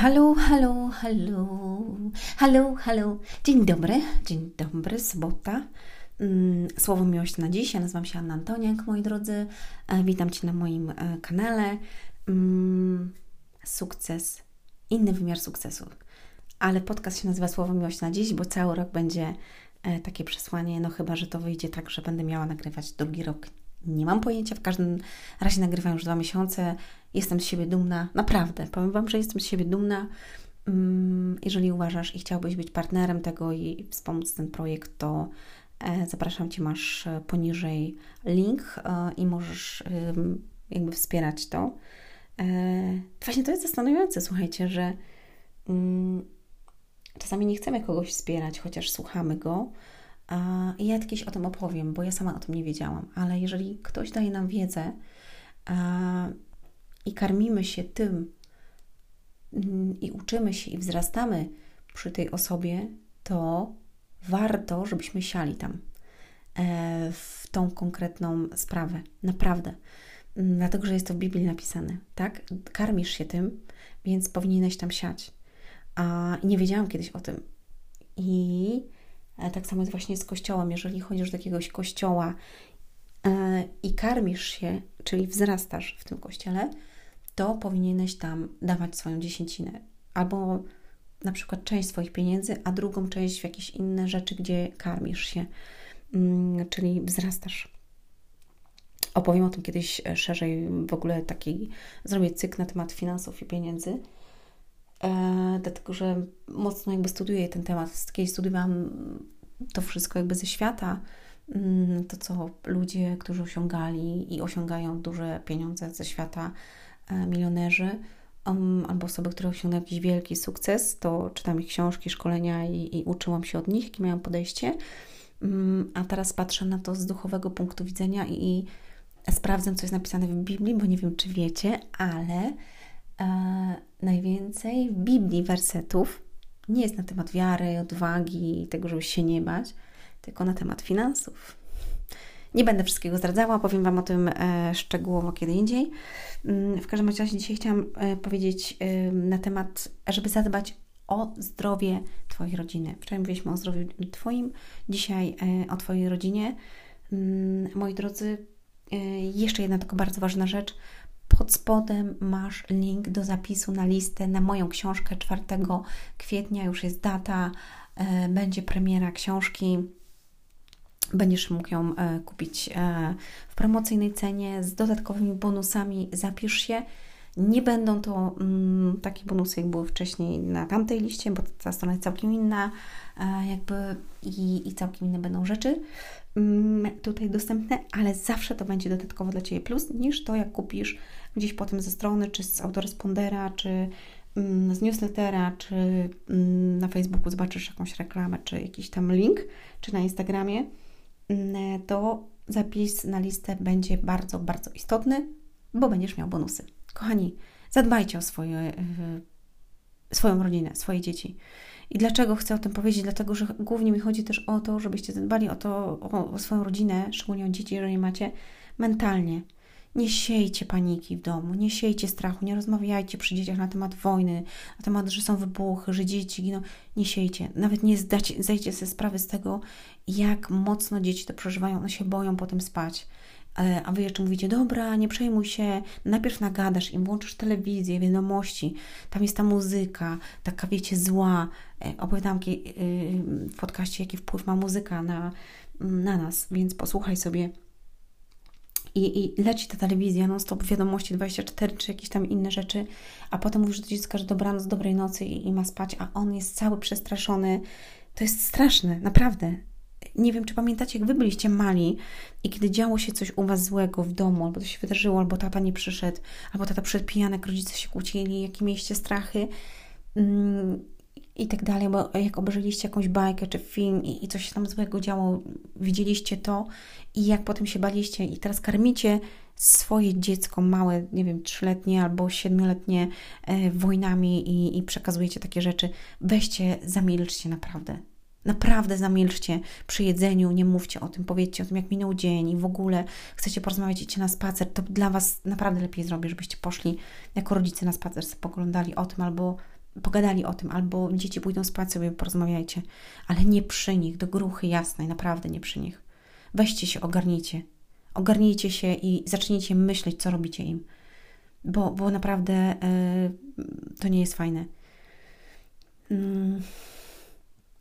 Halo, halo, halo, halo, halo. Dzień dobry, dzień dobry, sobota. Mm, słowo miłość na dziś. Ja nazywam się Anna Antoniak, moi drodzy. E, witam Cię na moim e, kanale. Mm, sukces, inny wymiar sukcesu. Ale podcast się nazywa Słowo miłość na dziś, bo cały rok będzie e, takie przesłanie, no chyba, że to wyjdzie tak, że będę miała nagrywać drugi rok. Nie mam pojęcia, w każdym razie nagrywam już dwa miesiące. Jestem z siebie dumna, naprawdę. Powiem Wam, że jestem z siebie dumna. Mm, jeżeli uważasz i chciałbyś być partnerem tego i wspomóc ten projekt, to e, zapraszam Cię, masz e, poniżej link e, i możesz jakby wspierać to. Właśnie to jest zastanawiające, słuchajcie, że mm, czasami nie chcemy kogoś wspierać, chociaż słuchamy go. I ja kiedyś o tym opowiem, bo ja sama o tym nie wiedziałam, ale jeżeli ktoś daje nam wiedzę, i karmimy się tym mm, i uczymy się i wzrastamy przy tej osobie, to warto, żebyśmy siali tam e, w tą konkretną sprawę. Naprawdę. Mm, dlatego, że jest to w Biblii napisane, tak? Karmisz się tym, więc powinieneś tam siać. A nie wiedziałam kiedyś o tym. I tak samo jest właśnie z kościołem. Jeżeli chodzisz do jakiegoś kościoła e, i karmisz się, czyli wzrastasz w tym kościele, to powinieneś tam dawać swoją dziesięcinę. Albo na przykład część swoich pieniędzy, a drugą część w jakieś inne rzeczy, gdzie karmisz się, mm, czyli wzrastasz. Opowiem o tym kiedyś e, szerzej, w ogóle taki zrobię cykl na temat finansów i pieniędzy, e, dlatego że mocno jakby studiuję ten temat. Kiedyś studiowałam to wszystko jakby ze świata, mm, to co ludzie, którzy osiągali i osiągają duże pieniądze ze świata, E, milionerzy um, albo osoby, które osiągnęły jakiś wielki sukces, to czytam ich książki, szkolenia i, i uczyłam się od nich, jakie miałam podejście. Um, a teraz patrzę na to z duchowego punktu widzenia i, i sprawdzam, co jest napisane w Biblii, bo nie wiem, czy wiecie, ale najwięcej w Biblii wersetów nie jest na temat wiary, odwagi, tego, żeby się nie bać, tylko na temat finansów. Nie będę wszystkiego zdradzała, powiem Wam o tym e, szczegółowo kiedy indziej. Mm, w każdym razie dzisiaj chciałam e, powiedzieć na temat, żeby zadbać o zdrowie Twojej rodziny. Wczoraj mówiliśmy o zdrowiu Twoim, dzisiaj e, o Twojej rodzinie. Mm, moi drodzy, jeszcze jedna tylko bardzo ważna rzecz. Pod spodem masz link do zapisu na listę na moją książkę 4 kwietnia, już jest data, będzie premiera książki Będziesz mógł ją e, kupić e, w promocyjnej cenie z dodatkowymi bonusami. Zapisz się. Nie będą to mm, takie bonusy, jak były wcześniej na tamtej liście, bo ta strona jest całkiem inna, e, jakby i, i całkiem inne będą rzeczy mm, tutaj dostępne, ale zawsze to będzie dodatkowo dla Ciebie plus niż to, jak kupisz gdzieś potem ze strony, czy z autorespondera, czy mm, z newslettera, czy mm, na Facebooku zobaczysz jakąś reklamę, czy jakiś tam link, czy na Instagramie Mm, to zapis na listę będzie bardzo, bardzo istotny, bo będziesz miał bonusy. Kochani, zadbajcie o swoje, swoją rodzinę, swoje dzieci. I dlaczego chcę o tym powiedzieć? Dlatego, że głównie mi chodzi też o to, żebyście zadbali o to, o, o swoją rodzinę, szczególnie o dzieci, jeżeli macie mentalnie. Nie siejcie paniki w domu, nie siejcie strachu, nie rozmawiajcie przy dzieciach na temat wojny, na temat, że są wybuchy, że dzieci giną. Nie siejcie. Nawet nie zdajcie, zdajcie sobie sprawy z tego, jak mocno dzieci to przeżywają. One się boją potem spać. E, a wy jeszcze mówicie, dobra, nie przejmuj się, najpierw nagadasz im, włączysz telewizję, wiadomości, tam jest ta muzyka, taka wiecie, zła. E, opowiadałam y, w podcaście, jaki wpływ ma muzyka na, na nas, więc posłuchaj sobie i, i leci ta telewizja, non stop wiadomości 24 czy jakieś tam inne rzeczy, a potem mówisz do dziecka, że dobranoc, dobrej nocy i, i ma spać, a on jest cały przestraszony. To jest straszne, naprawdę. Nie wiem, czy pamiętacie, jak wy byliście mali i kiedy działo się coś u was złego w domu, albo to się wydarzyło, albo tata nie przyszedł, albo tata przed pijanek, rodzice się kłócili, jakie mieliście strachy. Mm, i tak dalej, bo jak obejrzeliście jakąś bajkę czy film i, i coś się tam złego działo, widzieliście to i jak potem się baliście i teraz karmicie swoje dziecko małe, nie wiem, trzyletnie albo siedmioletnie e, wojnami i, i przekazujecie takie rzeczy, weźcie, zamilczcie naprawdę. Naprawdę zamilczcie przy jedzeniu, nie mówcie o tym, powiedzcie o tym, jak minął dzień i w ogóle chcecie porozmawiać, idźcie na spacer, to dla Was naprawdę lepiej zrobię, żebyście poszli jako rodzice na spacer, sobie poglądali o tym albo pogadali o tym, albo dzieci pójdą spać sobie, porozmawiajcie, ale nie przy nich, do gruchy jasnej, naprawdę nie przy nich. Weźcie się, ogarnijcie. Ogarnijcie się i zacznijcie myśleć, co robicie im, bo, bo naprawdę yy, to nie jest fajne. Yy.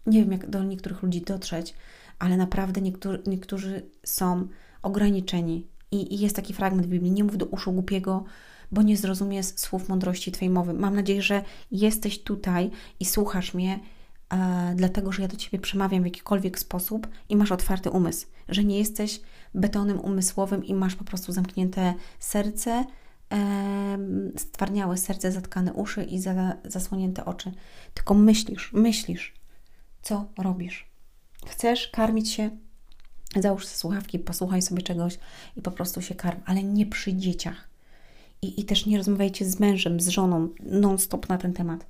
Nie wiem, jak do niektórych ludzi dotrzeć, ale naprawdę niektóry, niektórzy są ograniczeni. I, I jest taki fragment w Biblii: Nie mów do uszu głupiego, bo nie zrozumiesz słów mądrości Twojej mowy. Mam nadzieję, że jesteś tutaj i słuchasz mnie, e, dlatego że ja do Ciebie przemawiam w jakikolwiek sposób i masz otwarty umysł, że nie jesteś betonem umysłowym i masz po prostu zamknięte serce, e, stwarniałe serce, zatkane uszy i za, zasłonięte oczy. Tylko myślisz, myślisz, co robisz. Chcesz karmić się? Załóż słuchawki, posłuchaj sobie czegoś i po prostu się karm, ale nie przy dzieciach. I, I też nie rozmawiajcie z mężem, z żoną non-stop na ten temat,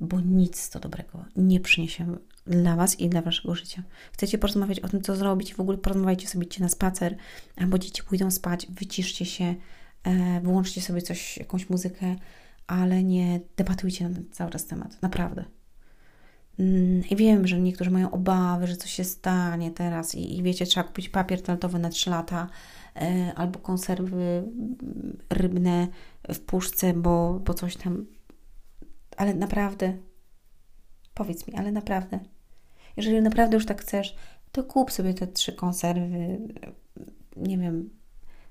bo nic to dobrego nie przyniesie dla Was i dla Waszego życia. Chcecie porozmawiać o tym, co zrobić, w ogóle porozmawiajcie sobie, idźcie na spacer, albo dzieci pójdą spać, wyciszcie się, e, wyłączcie sobie coś, jakąś muzykę, ale nie debatujcie na ten cały czas temat. Naprawdę. Mm, I wiem, że niektórzy mają obawy, że coś się stanie teraz i, i wiecie, trzeba kupić papier toaletowy na 3 lata e, albo konserwy rybne w puszce, bo, bo coś tam. Ale naprawdę, powiedz mi, ale naprawdę, jeżeli naprawdę już tak chcesz, to kup sobie te trzy konserwy, nie wiem,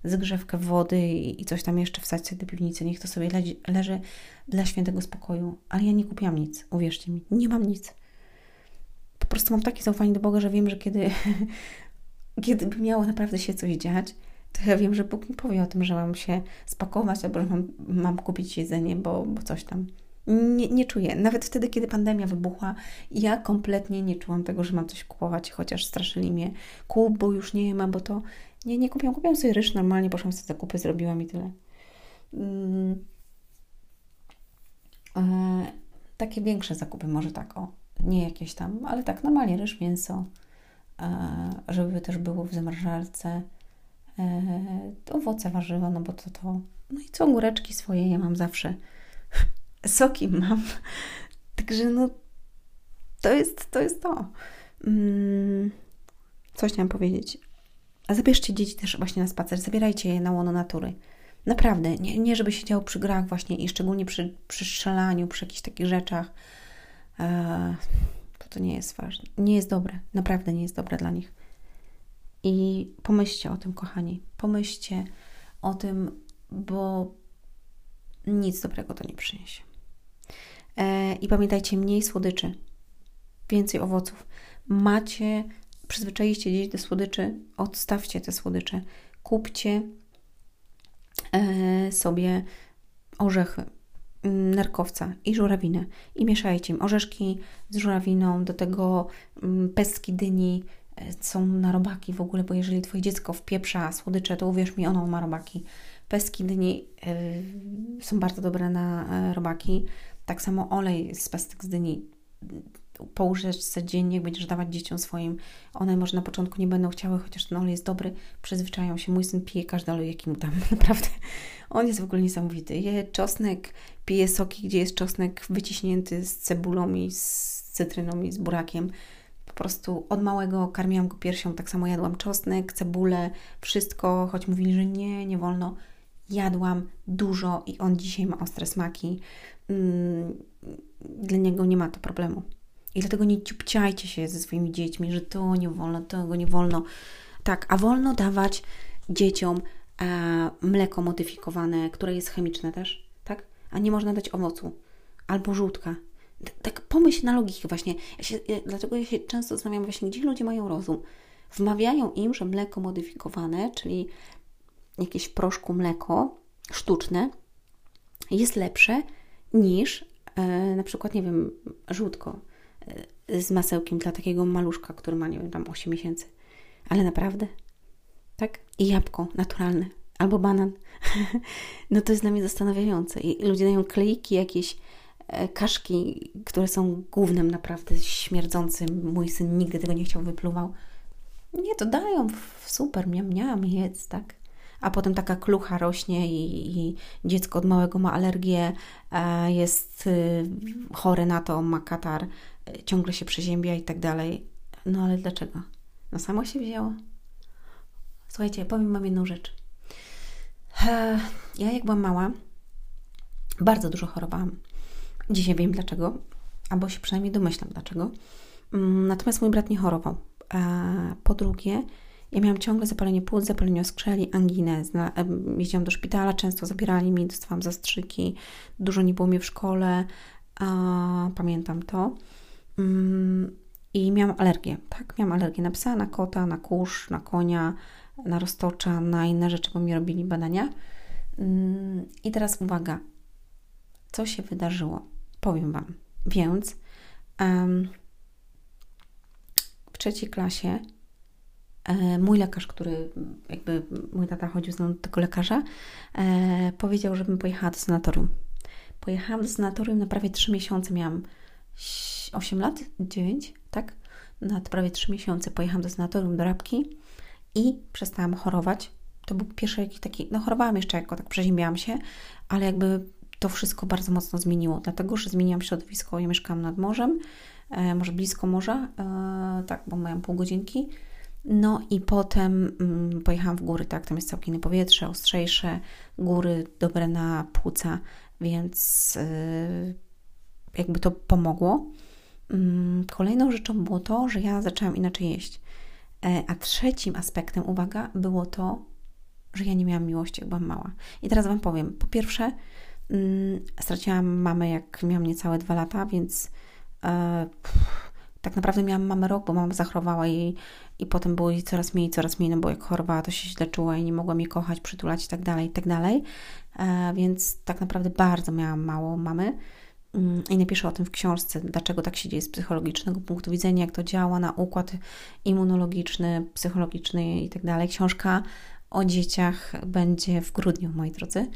zgrzewkę wody i, coś tam jeszcze wsadź sobie do piwnicy. Niech to sobie leży, leży dla świętego spokoju. Ale ja nie kupiłam nic, uwierzcie mi, nie mam nic po prostu mam takie zaufanie do Boga, że wiem, że kiedy, kiedy by miało naprawdę się coś dziać, to ja wiem, że Bóg mi powie o tym, że mam się spakować albo że mam, mam kupić jedzenie, bo, bo coś tam. Nie, nie czuję. Nawet wtedy, kiedy pandemia wybuchła, ja kompletnie nie czułam tego, że mam coś kupować, chociaż straszyli mnie. Kup, bo już nie ma, bo to... Nie, nie kupiłam. Kupiłam sobie ryż normalnie, poszłam sobie zakupy, zrobiłam i tyle. Mm. E, takie większe zakupy, może tak, o nie jakieś tam, ale tak normalnie ryż, mięso, e, żeby też było w zamrażarce, e, owoce, warzywa, no bo to to. No i co, góreczki swoje ja mam zawsze. Soki mam. Także no to jest to. Jest to. Mm, coś chciałam powiedzieć. A zabierzcie dzieci też właśnie na spacer, zabierajcie je na łono natury. Naprawdę, nie, nie żeby siedział przy grach właśnie i szczególnie przy, przy strzelaniu, przy jakichś takich rzeczach, to to nie jest ważne. Nie jest dobre. Naprawdę nie jest dobre dla nich. I pomyślcie o tym, kochani. Pomyślcie o tym, bo nic dobrego to nie przyniesie. E, I pamiętajcie, mniej słodyczy, więcej owoców. Macie, przyzwyczailiście dzieci do słodyczy, odstawcie te słodycze. Kupcie e, sobie orzechy, nerkowca i żurawinę i mieszajcie im orzeszki z żurawiną, do tego pestki dyni e, są na robaki w ogóle, bo jeżeli Twoje dziecko wpieprza słodycze, to uwierz mi, ono ma robaki. Pestki dyni są bardzo dobre na e, robaki. Tak samo olej z pestek z dyni po łyżeczce dziennie, będziesz dawać dzieciom swoim. One może na początku nie będą chciały, chociaż ten olej jest dobry, przyzwyczają się. Mój syn pije każdy olej, jaki mu tam. Naprawdę. On jest w ogóle niesamowity. Je czosnek, pije soki, gdzie jest czosnek wyciśnięty z cebulą i z cytryną i z burakiem. Po prostu od małego karmiłam go piersią, tak samo jadłam czosnek, cebulę, wszystko, choć mówili, że nie, nie wolno. Jadłam dużo i on dzisiaj ma ostre smaki. Mm, dla niego nie ma to problemu. I dlatego nie ciupciajcie się ze swoimi dziećmi, że to nie wolno, tego nie wolno. Tak, a wolno dawać dzieciom e, mleko modyfikowane, które jest chemiczne też, tak? A nie można dać owocu albo żółtka. Tak pomyśl na logikę właśnie. Ja się, ja, dlatego ja się często zastanawiam właśnie, gdzie ludzie mają rozum. Wmawiają im, że mleko modyfikowane, czyli jakieś proszku mleko sztuczne, jest lepsze niż e, na przykład, nie wiem, żółtko e, z masełkiem dla takiego maluszka, który ma, nie wiem, tam 8 miesięcy. Ale naprawdę? Tak? I jabłko naturalne. Albo banan. no to jest dla mnie zastanawiające. I ludzie dają klejki, jakieś e, kaszki, które są głównym naprawdę śmierdzącym. Mój syn nigdy tego nie chciał, wypluwał. Nie, to dają, super, miam, miam, jedz, tak? A potem taka klucha rośnie i, i dziecko od małego ma alergię, e, jest y, chore na to, ma katar, y, ciągle się przeziębia i tak dalej. No ale dlaczego? No samo się wzięło. Słuchajcie, powiem Wam jedną rzecz. E, ja jak byłam mała, bardzo dużo chorowałam. Dzisiaj wiem dlaczego, albo się przynajmniej domyślam dlaczego. Mm, natomiast mój brat nie chorował. Po drugie, ja miałam ciągle zapalenie płuc, zapalenie skrzeli, anginę. Jeździłam do szpitala, często zabierali mi, dostawałam zastrzyki, dużo nie było mnie w szkole. Pamiętam to. Mm, I miałam alergię, tak? Miałam alergię na psa, na kota, na kurz, na konia, na roztocza, na inne rzeczy, bo mi robili badania. Mm, I teraz uwaga, co się wydarzyło? Powiem Wam. Więc um, w trzeciej klasie mój lekarz, który jakby mój tata chodził z mną do tego lekarza, e, powiedział, żebym pojechała do sanatorium. Pojechałam do sanatorium na prawie 3 miesiące, miałam 8 lat, 9, tak? Na prawie 3 miesiące pojechałam do sanatorium do Rabki i przestałam chorować. To był pierwszy jakiś taki, no chorowałam jeszcze jako tak przeziębiałam się, ale jakby to wszystko bardzo mocno zmieniło, dlatego że zmieniłam środowisko. Ja mieszkałam nad morzem, e, może blisko morza, e, tak, bo miałam pół godzinki. No i potem mm, pojechałam w góry, tak, tam jest całkiem inne powietrze, ostrzejsze, góry dobre na płuca, więc e, jakby to pomogło. Mm, kolejną rzeczą było to, że ja zaczęłam inaczej jeść. E, a trzecim aspektem, uwaga, było to, że ja nie miałam miłości, jak byłam mała. I teraz Wam powiem. Po pierwsze, mm, straciłam mamę, jak miałam niecałe dwa lata, więc e, pff, tak naprawdę miałam mamę rok, bo mama zachorowała i, i potem było jej coraz mniej, coraz mniej, no bo jak chorowała, to się źle czuła i nie mogła mnie kochać, przytulać i tak dalej, i tak dalej. E, więc tak naprawdę bardzo miałam mało mamy. Mm, i napiszę o tym w książce, dlaczego tak się dzieje z psychologicznego punktu widzenia, jak to działa na układ immunologiczny, psychologiczny i tak dalej. Książka o dzieciach będzie w grudniu, moi drodzy.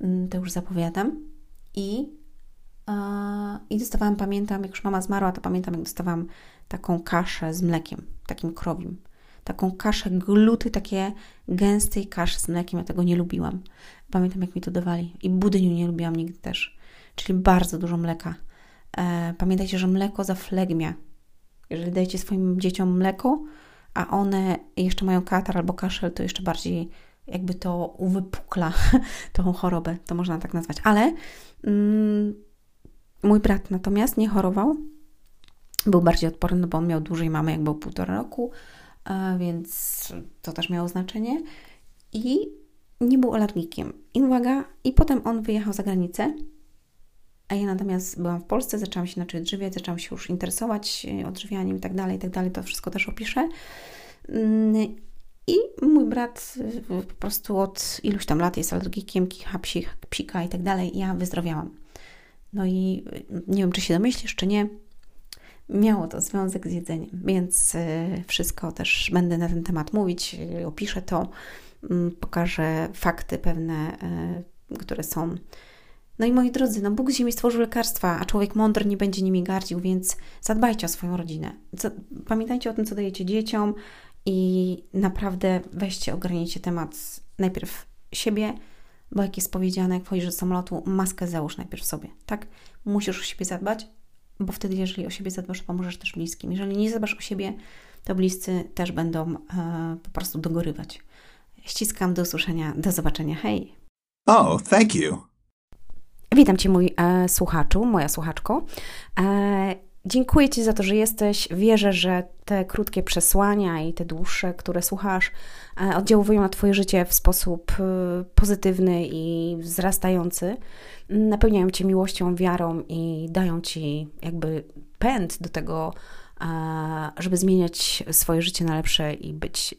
Mm, to już zapowiadam. I, I dostawałam, pamiętam, jak już mama zmarła, to pamiętam, jak dostawałam taką kaszę z mlekiem, takim krowim. Taką kaszę gluty, takie gęstej kaszy z mlekiem. Ja tego nie lubiłam. Pamiętam, jak mi to dawali. I budyniu nie lubiłam nigdy też czyli bardzo dużo mleka. E, pamiętajcie, że mleko zaflegmia. Jeżeli dajecie swoim dzieciom mleko, a one jeszcze mają katar albo kaszel, to jeszcze bardziej jakby to uwypukla tą chorobę, to można tak nazwać. Ale mm, mój brat natomiast nie chorował, był bardziej odporny, no bo on miał dłużej mamy, jak był półtora roku, e, więc to też miało znaczenie. I nie był alergikiem. I uwaga, i potem on wyjechał za granicę a ja natomiast byłam w Polsce, zaczęłam się inaczej odżywiać, zaczęłam się już interesować e, odżywianiem i tak dalej, i tak dalej. To wszystko też opiszę. Mm, I mój brat e, po prostu od iluś tam lat jest alergikiem, kicha, psich, psika i tak dalej. Ja wyzdrowiałam. No i nie wiem, czy się domyślisz, czy nie. Miało to związek z jedzeniem, więc wszystko też będę na ten temat mówić, opiszę to, mm, pokażę fakty pewne, które są no i moi drodzy, no Bóg ziemi stworzył lekarstwa, a człowiek mądry nie będzie nimi gardził, więc zadbajcie o swoją rodzinę. Pamiętajcie o tym, co dajecie dzieciom i naprawdę weźcie, ogarnijcie temat najpierw siebie, bo jak jest powiedziane, jak wchodzisz do samolotu, maskę załóż najpierw sobie, tak? Musisz o siebie zadbać, bo wtedy, jeżeli o siebie zadbasz, pomożesz też bliskim. Jeżeli nie zadbasz o siebie, to bliscy też będą e, po prostu dogorywać. Ściskam, do usłyszenia, do zobaczenia, hej! Oh, thank you! Witam Cię, mój e, słuchaczu, moja słuchaczko. E, dziękuję Ci za to, że jesteś. Wierzę, że te krótkie przesłania i te dłuższe, które słuchasz, e, oddziałują na Twoje życie w sposób e, pozytywny i wzrastający. Napełniają Cię miłością, wiarą i dają Ci jakby pęd do tego, żeby zmieniać swoje życie na lepsze i być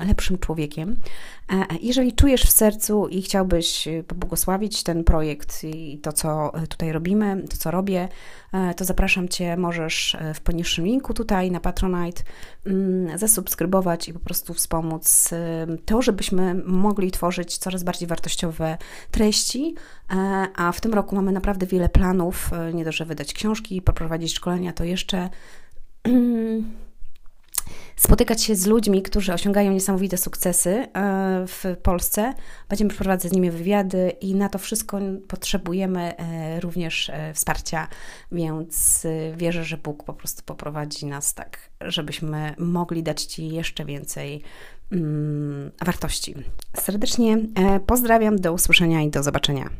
e, lepszym człowiekiem. E, jeżeli czujesz w sercu i chciałbyś pobłogosławić ten projekt i to, co tutaj robimy, to, co robię, e, to zapraszam Cię, możesz w poniższym linku tutaj na Patronite mm, zasubskrybować i po prostu wspomóc to, żebyśmy mogli tworzyć coraz bardziej wartościowe treści, a w tym roku mamy naprawdę wiele planów, nie dość, że wydać książki, poprowadzić szkolenia, to jeszcze spotykać się z ludźmi, którzy osiągają niesamowite sukcesy e, w Polsce. Będziemy przeprowadzać z nimi wywiady i na to wszystko potrzebujemy e, również e, wsparcia, więc wierzę, że Bóg po prostu poprowadzi nas tak, żebyśmy mogli dać Ci jeszcze więcej mm, wartości. Serdecznie pozdrawiam, do usłyszenia i do zobaczenia.